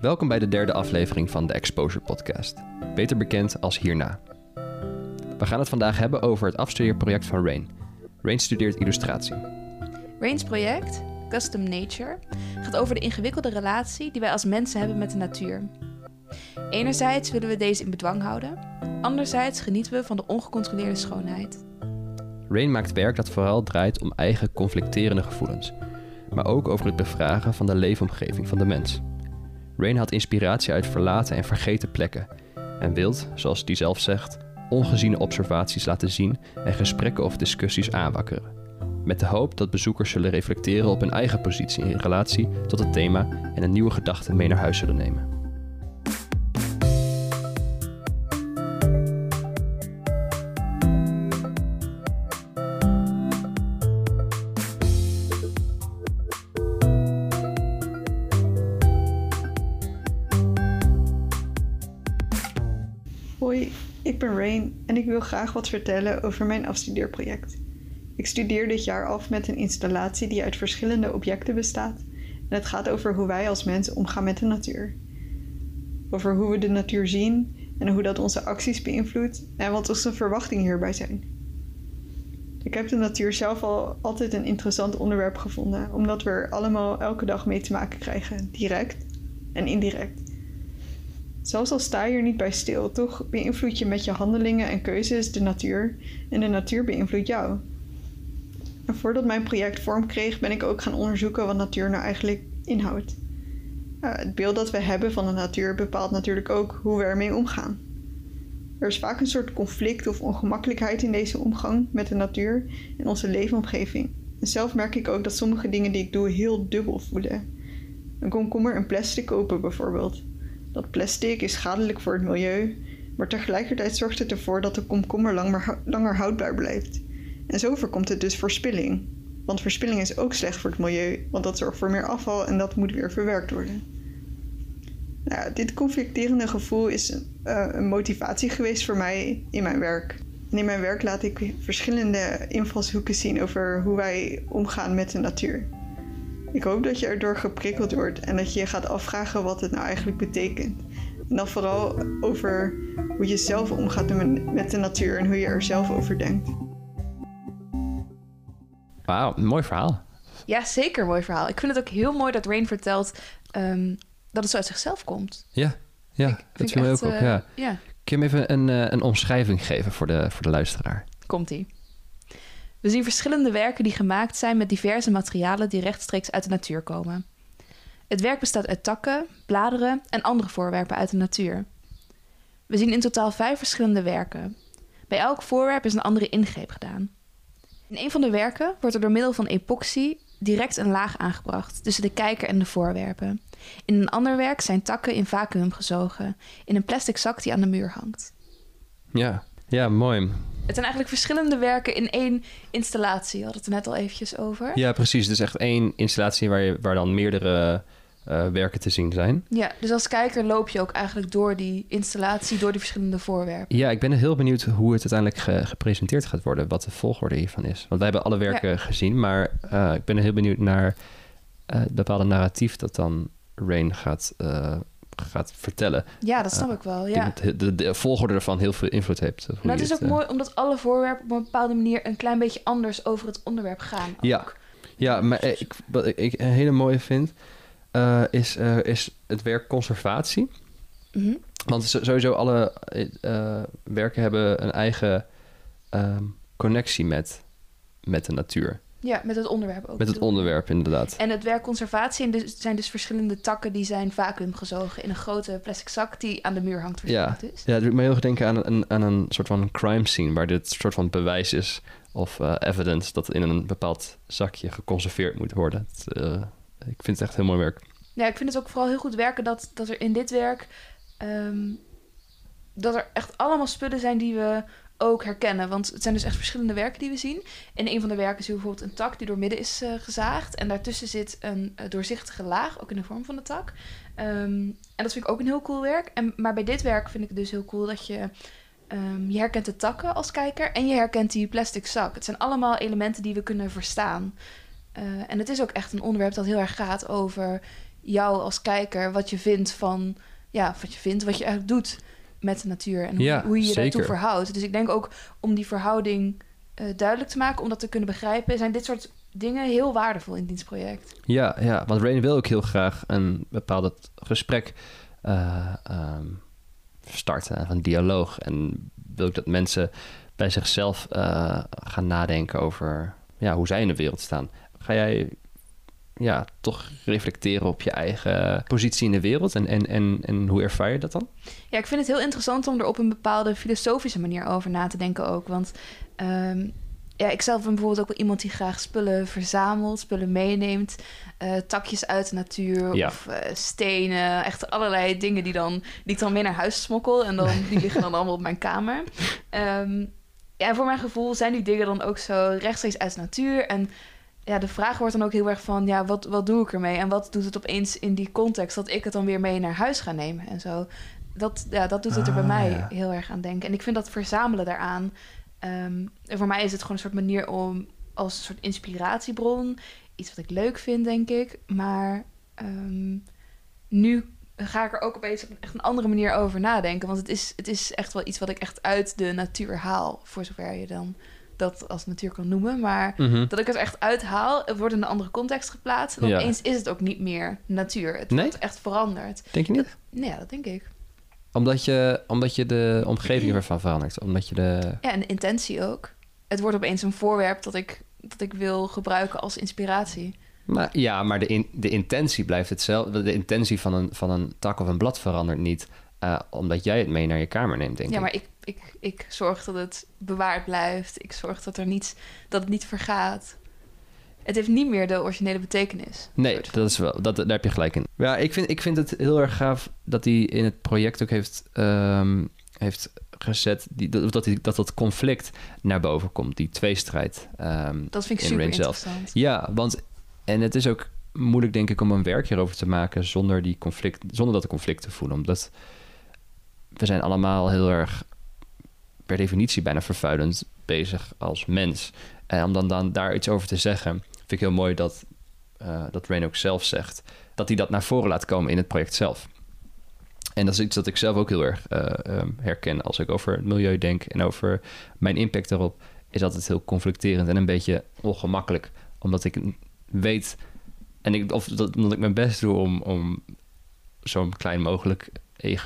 Welkom bij de derde aflevering van de Exposure Podcast, beter bekend als Hierna. We gaan het vandaag hebben over het afstudeerproject van Rain. Rain studeert illustratie. Rain's project, Custom Nature, gaat over de ingewikkelde relatie die wij als mensen hebben met de natuur. Enerzijds willen we deze in bedwang houden, anderzijds genieten we van de ongecontroleerde schoonheid. Rain maakt werk dat vooral draait om eigen conflicterende gevoelens, maar ook over het bevragen van de leefomgeving van de mens. Rain had inspiratie uit verlaten en vergeten plekken en wilt, zoals hij zelf zegt, ongeziene observaties laten zien en gesprekken of discussies aanwakkeren. Met de hoop dat bezoekers zullen reflecteren op hun eigen positie in relatie tot het thema en een nieuwe gedachte mee naar huis zullen nemen. Ik ben Rain en ik wil graag wat vertellen over mijn afstudeerproject. Ik studeer dit jaar af met een installatie die uit verschillende objecten bestaat en het gaat over hoe wij als mensen omgaan met de natuur. Over hoe we de natuur zien en hoe dat onze acties beïnvloedt en wat onze verwachtingen hierbij zijn. Ik heb de natuur zelf al altijd een interessant onderwerp gevonden, omdat we er allemaal elke dag mee te maken krijgen, direct en indirect. Zelfs al sta je er niet bij stil, toch beïnvloed je met je handelingen en keuzes de natuur en de natuur beïnvloedt jou. En voordat mijn project vorm kreeg, ben ik ook gaan onderzoeken wat natuur nou eigenlijk inhoudt. Het beeld dat we hebben van de natuur bepaalt natuurlijk ook hoe we ermee omgaan. Er is vaak een soort conflict of ongemakkelijkheid in deze omgang met de natuur en onze leefomgeving. En zelf merk ik ook dat sommige dingen die ik doe heel dubbel voelen. Een komkommer en plastic kopen bijvoorbeeld. Dat plastic is schadelijk voor het milieu, maar tegelijkertijd zorgt het ervoor dat de komkommer langer, houdbaar blijft. En zo voorkomt het dus verspilling. Want verspilling is ook slecht voor het milieu, want dat zorgt voor meer afval en dat moet weer verwerkt worden. Nou, dit conflicterende gevoel is uh, een motivatie geweest voor mij in mijn werk. En in mijn werk laat ik verschillende invalshoeken zien over hoe wij omgaan met de natuur. Ik hoop dat je erdoor geprikkeld wordt en dat je je gaat afvragen wat het nou eigenlijk betekent. En dan vooral over hoe je zelf omgaat met de natuur en hoe je er zelf over denkt. Wauw, mooi verhaal. Ja, zeker mooi verhaal. Ik vind het ook heel mooi dat Rain vertelt um, dat het zo uit zichzelf komt. Ja, ja Vind dat vind ik ook op. eh, Ja. ja. Kun je hem even een, eh, een omschrijving geven voor de, voor de luisteraar? Komt-ie. We zien verschillende werken die gemaakt zijn met diverse materialen die rechtstreeks uit de natuur komen. Het werk bestaat uit takken, bladeren en andere voorwerpen uit de natuur. We zien in totaal vijf verschillende werken. Bij elk voorwerp is een andere ingreep gedaan. In een van de werken wordt er door middel van epoxy direct een laag aangebracht tussen de kijker en de voorwerpen. In een ander werk zijn takken in vacuüm gezogen, in een plastic zak die aan de muur hangt. Ja, ja mooi. Het zijn eigenlijk verschillende werken in één installatie. We hadden het er net al eventjes over. Ja, precies. Het is echt één installatie waar, je, waar dan meerdere eh, werken te zien zijn. Ja, dus als kijker loop je ook eigenlijk door die installatie, door die verschillende voorwerpen. Ja, ik ben heel benieuwd hoe het uiteindelijk ge- gepresenteerd gaat worden, wat de volgorde hiervan is. Want wij hebben alle werken gezien, maar eh, ik ben heel benieuwd naar eh, het bepaalde narratief dat dan Rain gaat, gaat vertellen. Ja, dat snap Eh, ik wel. Ja. de, de volgorde ervan heel veel invloed heeft. Maar het is ook eh, mooi omdat alle voorwerpen op een bepaalde manier een klein beetje anders over het onderwerp gaan. Ja. ook. Ja, maar eh, ik, wat ik een hele mooie vind, is, is het werk conservatie. Mhm. Want sowieso alle werken hebben een eigen ehm, connectie met, met de natuur. Ja, met het onderwerp ook. Met het onderwerp, inderdaad. En het werk conservatie en dus, zijn dus verschillende takken die zijn vacuüm gezogen in een grote plastic zak die aan de muur hangt. Ja. Dus. Ja, het doet me heel erg denken aan een, aan een soort van crime scene... waar dit soort van bewijs is of eh, evidence... dat in een bepaald zakje geconserveerd moet worden. Het, eh, ik vind het echt heel mooi werk. Ja, ik vind het ook vooral heel goed werken dat, dat er in dit werk... ehm, dat er echt allemaal spullen zijn die we ook herkennen. Want het zijn dus echt verschillende werken die we zien. In een van de werken zien we bijvoorbeeld een tak die door midden is eh, gezaagd. En daartussen zit een eh, doorzichtige laag, ook in de vorm van de tak. Ehm, en dat vind ik ook een heel cool werk. En, maar bij dit werk vind ik het dus heel cool dat je... ehm, je herkent de takken als kijker en je herkent die plastic zak. Het zijn allemaal elementen die we kunnen verstaan. Eh, en het is ook echt een onderwerp dat heel erg gaat over jou als kijker wat je vindt van ja, wat je vindt, wat je eigenlijk doet met de natuur en hoe, Ja, hoe je je daartoe verhoudt. Dus ik denk ook om die verhouding eh, duidelijk te maken, om dat te kunnen begrijpen, zijn dit soort dingen heel waardevol in dit project. Ja, ja, want Rain wil ook heel graag een bepaald gesprek eh, ehm, starten, een dialoog. En wil ook dat mensen bij zichzelf eh, gaan nadenken over ja, hoe zij in de wereld staan. Ga jij ja, toch reflecteren op je eigen positie in de wereld en, en, en, en hoe ervaar je dat dan? Ja, ik vind het heel interessant om er op een bepaalde filosofische manier over na te denken ook. Want ehm, ja, ik zelf ben bijvoorbeeld ook wel iemand die graag spullen verzamelt, spullen meeneemt. eh, takjes uit de natuur Ja. of eh, stenen. Echt allerlei dingen die, dan, die ik dan mee naar huis smokkel. En dan, die liggen dan allemaal op mijn kamer. Ehm, ja, voor mijn gevoel zijn die dingen dan ook zo rechtstreeks uit de natuur. En ja, de vraag wordt dan ook heel erg van... ja, wat, wat doe ik ermee? En wat doet het opeens in die context... dat ik het dan weer mee naar huis ga nemen en zo dat, ja, dat doet het er bij Ah, mij ja. heel erg aan denken. En ik vind dat verzamelen daaraan. ehm, voor mij is het gewoon een soort manier om als een soort inspiratiebron. Iets wat ik leuk vind, denk ik. Maar ehm, nu ga ik er ook opeens op een echt een andere manier over nadenken. Want het is, het is echt wel iets wat ik echt uit de natuur haal. Voor zover je dan dat als natuur kan noemen. Maar Mhm. dat ik het echt uithaal. Het wordt in een andere context geplaatst. En Ja. opeens is het ook niet meer natuur. Het Nee? wordt echt veranderd. Denk je niet? Nee, ja, dat denk ik. Omdat je, omdat je de omgeving ervan verandert. Omdat je de... Ja, en de intentie ook. Het wordt opeens een voorwerp dat ik, dat ik wil gebruiken als inspiratie. Maar, ja, maar de, in, de intentie blijft hetzelfde. De intentie van een, van een tak of een blad verandert niet. eh, omdat jij het mee naar je kamer neemt, denk ja, ik. maar ik, ik, ik zorg dat het bewaard blijft. Ik zorg dat, er niets, dat het niet vergaat. Het heeft niet meer de originele betekenis. Nee, dat is wel, dat, daar heb je gelijk in. Ja, ik vind, ik vind het heel erg gaaf dat hij in het project ook heeft, ehm, heeft gezet... Die, dat, dat, die- dat dat conflict naar boven komt, die tweestrijd. ehm, Dat vind ik in super Rain zelf. interessant. Ja, want... En het is ook moeilijk, denk ik, om een werk hierover te maken... zonder, die conflict, zonder dat conflict te voelen. Omdat we zijn allemaal heel erg per definitie bijna vervuilend bezig als mens. En om dan, dan daar iets over te zeggen, vind ik heel mooi dat, eh dat Rain ook zelf zegt. Dat hij dat naar voren laat komen in het project zelf. En dat is iets dat ik zelf ook heel erg eh, ehm, herken als ik over het milieu denk en over mijn impact erop. Is altijd heel conflicterend en een beetje ongemakkelijk. Omdat ik weet, en ik, of dat, omdat ik mijn best doe om, om zo'n klein mogelijk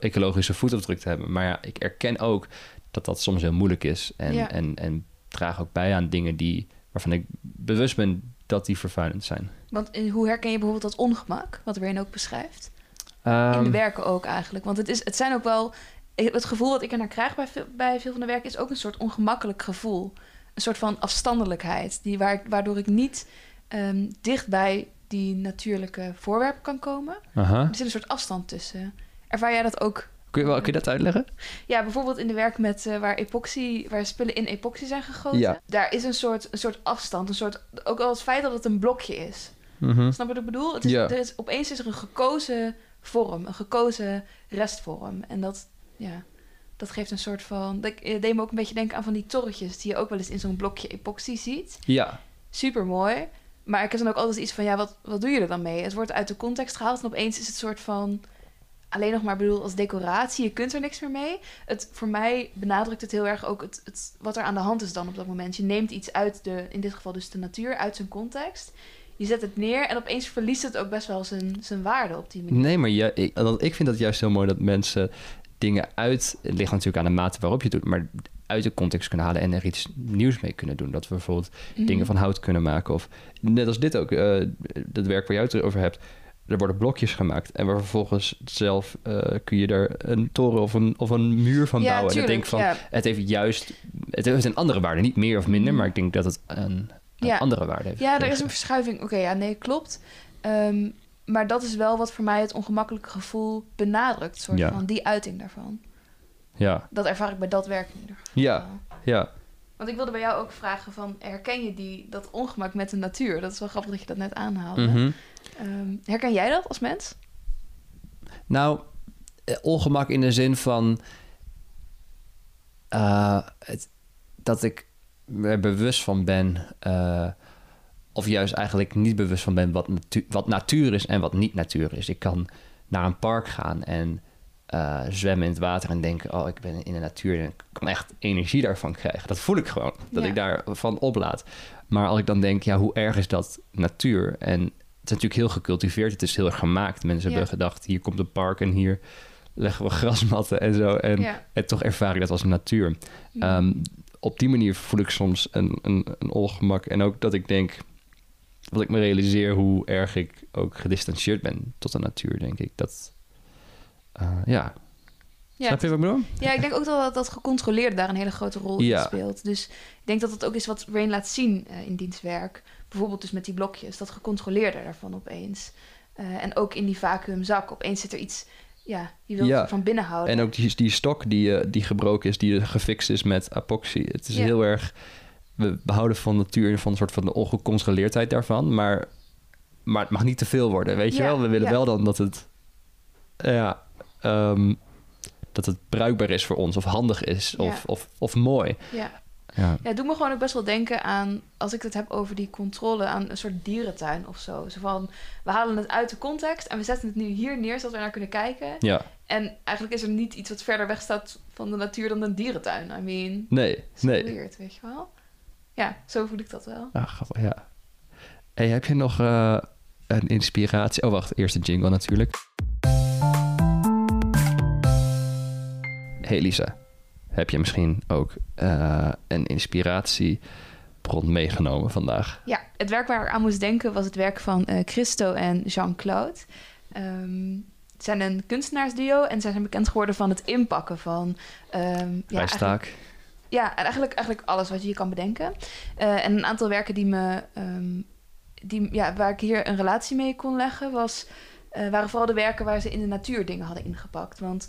ecologische voetafdruk te hebben. Maar ja, ik erken ook dat dat soms heel moeilijk is. En, Ja. en, en draag ook bij aan dingen die, waarvan ik bewust ben dat die vervuilend zijn. Want hoe herken je bijvoorbeeld dat ongemak, wat Rain ook beschrijft? in Ehm, de werken ook eigenlijk. Want het, is, het zijn ook wel... Het gevoel dat ik er naar krijg bij veel, bij veel van de werken... is ook een soort ongemakkelijk gevoel. Een soort van afstandelijkheid. Die, waar, waardoor ik niet ehm, dicht bij die natuurlijke voorwerpen kan komen. Er zit een soort afstand tussen. Ervaar jij dat ook? Kun, je, wel- kun je dat uitleggen? Ja, bijvoorbeeld in de werk met eh, waar epoxy, waar spullen in epoxy zijn gegoten. Ja. Daar is een soort, een soort afstand. Een soort, ook al het feit dat het een blokje is. Mhm. Snap je wat ik bedoel? Het is, Ja. er is, opeens is er een gekozen vorm, een gekozen restvorm. En dat, ja, dat geeft een soort van... Dat eh, deed me ook een beetje denken aan van die torretjes... die je ook wel eens in zo'n blokje epoxy ziet. Ja, Super mooi. Maar ik heb dan ook altijd iets van... ja, wat, wat doe je er dan mee? Het wordt uit de context gehaald... en opeens is het soort van... alleen nog maar bedoeld als decoratie. Je kunt er niks meer mee. Het, voor mij benadrukt het heel erg ook het, het, wat er aan de hand is dan op dat moment. Je neemt iets uit de, in dit geval dus de natuur, uit zijn context. Je zet het neer en opeens verliest het ook best wel zijn, zijn waarde op die manier. nee, maar ja, ik, vind dat juist heel mooi dat mensen dingen uit... Het ligt natuurlijk aan de mate waarop je het doet, maar uit de context kunnen halen en er iets nieuws mee kunnen doen. Dat we bijvoorbeeld Mhm. dingen van hout kunnen maken. Of net als dit ook, eh dat werk waar jij het over hebt. Er worden blokjes gemaakt en waar vervolgens zelf eh, kun je er een toren of een, of een muur van Ja, bouwen. en ik denk van, ja. het heeft juist, het heeft een andere waarde, niet meer of minder, Mhm. maar ik denk dat het een, een Ja. andere waarde heeft. Ja, er is een verschuiving. Oké, ja, nee, klopt. Ehm, maar dat is wel wat voor mij het ongemakkelijke gevoel benadrukt. Soort Ja. van die uiting daarvan. Ja, Dat ervaar ik bij dat werk in ieder geval. ja, ja. Want ik wilde bij jou ook vragen van... herken je die, dat ongemak met de natuur? Dat is wel grappig dat je dat net aanhaalde. Mhm. Ehm, herken jij dat als mens? Nou, eh, ongemak in de zin van eh, het, dat ik er bewust van ben eh, of juist eigenlijk niet bewust van ben wat, natu wat natuur is en wat niet natuur is. Ik kan naar een park gaan en uh, zwemmen in het water en denken: Oh, ik ben in de natuur en ik kan echt energie daarvan krijgen. Dat voel ik gewoon, dat Ja. ik daarvan oplaad. Maar als ik dan denk: Ja, hoe erg is dat natuur? En is natuurlijk heel gecultiveerd, het is heel erg gemaakt. Mensen Ja. hebben gedacht: Hier komt een park en hier leggen we grasmatten en zo. En, Ja. en toch ervaar ik dat als natuur. Mm. Ehm, op die manier voel ik soms een, een, een ongemak. En ook dat ik denk, dat ik me realiseer hoe erg ik ook gedistanceerd ben tot de natuur, denk ik. Dat, eh, ja. Ja, Snap je wat ik bedoel? Ja, ik denk ook dat dat gecontroleerd daar een hele grote rol Ja. in speelt. Dus ik denk dat het ook is wat Rain laat zien eh, in diens werk. Bijvoorbeeld dus met die blokjes, dat gecontroleerde daarvan opeens. Eh, en ook in die vacuümzak, opeens zit er iets, ja, die wil Ja. van binnen houden. En ook die, die stok die, eh, die gebroken is, die gefixt is met epoxy. Het is Ja. heel erg... We behouden van natuur en van een soort van de ongecontroleerdheid daarvan. Maar, maar het mag niet te veel worden, weet je wel? We willen wel dan dat het... Ja, ehm, dat het bruikbaar is voor ons. Of handig is. Of, of, of mooi. Ja. Ja. ja, het doet me gewoon ook best wel denken aan, als ik het heb over die controle, aan een soort dierentuin of zo. Zo van, we halen het uit de context en we zetten het nu hier neer, zodat we naar kunnen kijken. ja. En eigenlijk is er niet iets wat verder weg staat van de natuur dan een dierentuin. I mean, Nee, nee. weird, weet je wel? Ja, zo voel ik dat wel. Ah, grappig, ja. Hey, heb je nog eh, een inspiratie? Oh, wacht. Eerst de jingle natuurlijk. Hey Lisa. Heb je misschien ook eh, een inspiratiebron meegenomen vandaag? Ja, het werk waar ik aan moest denken was het werk van eh, Christo en Jean-Claude. Ehm, het zijn een kunstenaarsduo en zij zijn bekend geworden van het inpakken van... ehm, ja, ja, en eigenlijk, eigenlijk alles wat je je kan bedenken. Eh, en een aantal werken die me, ehm, die, ja, waar ik hier een relatie mee kon leggen... Was, waren vooral de werken waar ze in de natuur dingen hadden ingepakt. Want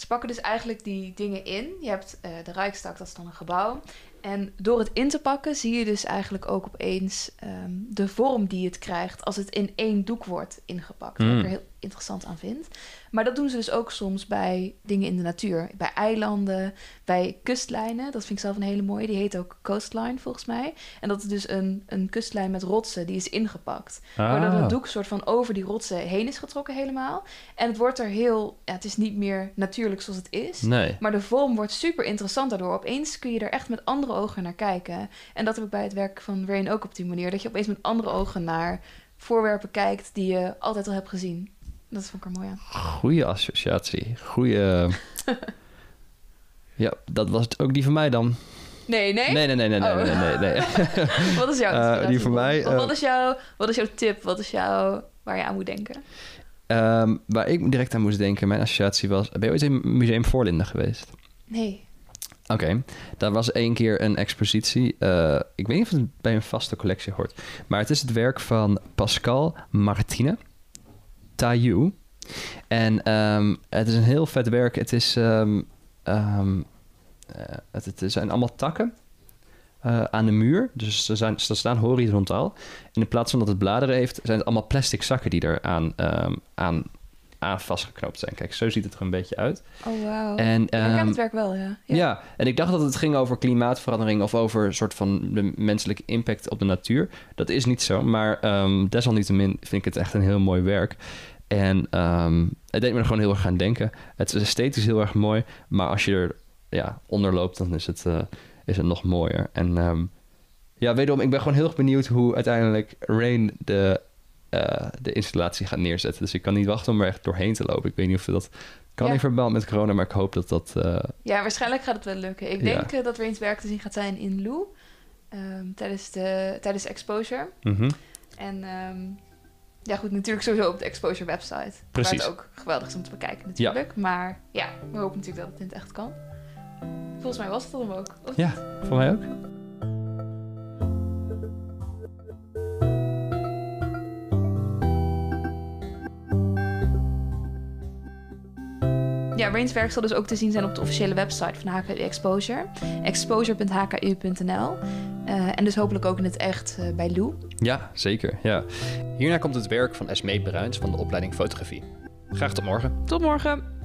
ze pakken dus eigenlijk die dingen in. Je hebt eh, de Rijkstak, dat is dan een gebouw. En door het in te pakken zie je dus eigenlijk ook opeens ehm, de vorm die het krijgt als het in één doek wordt ingepakt. Wat Mm. ik er heel interessant aan vind. Maar dat doen ze dus ook soms bij dingen in de natuur. Bij eilanden, bij kustlijnen. Dat vind ik zelf een hele mooie. Die heet ook coastline volgens mij. En dat is dus een, een kustlijn met rotsen die is ingepakt. Waardoor Ah. het doek soort van over die rotsen heen is getrokken helemaal. En het wordt er heel... Ja, het is niet meer natuurlijk zoals het is. Nee. Maar de vorm wordt super interessant daardoor. Opeens kun je er echt met andere ogen naar kijken. En dat heb ik bij het werk van Rain ook op die manier. Dat je opeens met andere ogen naar voorwerpen kijkt die je altijd al hebt gezien. Dat vond ik er mooi aan. Goeie associatie. Goeie... ja, dat was het ook die van mij dan. Nee, nee? Nee, nee, nee, nee, nee, Oh. nee, nee, nee. Wat is jouw inspiratie? die van mij, Of eh, wat, is jouw, wat is jouw tip? Wat is jouw... Waar je aan moet denken? Ehm, waar ik direct aan moest denken, mijn associatie was... Ben je ooit in Museum Voorlinden geweest? Nee. Oké, daar was één keer een expositie. eh, ik weet niet of het bij een vaste collectie hoort. Maar het is het werk van Pascal Martine Taillou. En ehm, het is een heel vet werk. Het, is, ehm, ehm, eh, het, zijn allemaal takken eh, aan de muur. Dus ze, zijn, ze staan horizontaal. In plaats van dat het bladeren heeft, zijn het allemaal plastic zakken die er aan, aan, aan vastgeknoopt zijn. Kijk, zo ziet het er een beetje uit. Oh, wauw. En, ik herken ehm, het werk wel, ja. ja. en ik dacht dat het ging over klimaatverandering of over een soort van de menselijke impact op de natuur. Dat is niet zo, maar ehm, desalniettemin vind ik het echt een heel mooi werk. En ehm, het deed me er gewoon heel erg aan denken. Het is esthetisch heel erg mooi, maar als je er ja, onder loopt, dan is het, eh, is het nog mooier. En ja, wederom, ik ben gewoon heel erg benieuwd hoe uiteindelijk Rain de, eh, de installatie gaat neerzetten. Dus ik kan niet wachten om er echt doorheen te lopen. Ik weet niet of dat kan Ja. in verband met corona, maar ik hoop dat dat... eh, Ja, waarschijnlijk gaat het wel lukken. Ik Ja. denk eh, dat Rain's werk te zien gaat zijn in Lou. ehm, tijdens, de, tijdens Exposure. mhm. En ehm, ja, goed, natuurlijk sowieso op de Exposure website. Precies. Waar het ook geweldig is om te bekijken natuurlijk. Maar ja, we hopen natuurlijk dat het in het echt kan. Volgens mij was het dan ook. Of Ja, voor mij ook. Ja, Rain's werk zal dus ook te zien zijn op de officiële website van HKU Exposure. exposure.hku.nl Eh, En dus hopelijk ook in het echt eh, bij Lou. Ja, zeker. Ja. Hierna komt het werk van Esmee Bruins van de opleiding fotografie. Graag tot morgen. Tot morgen!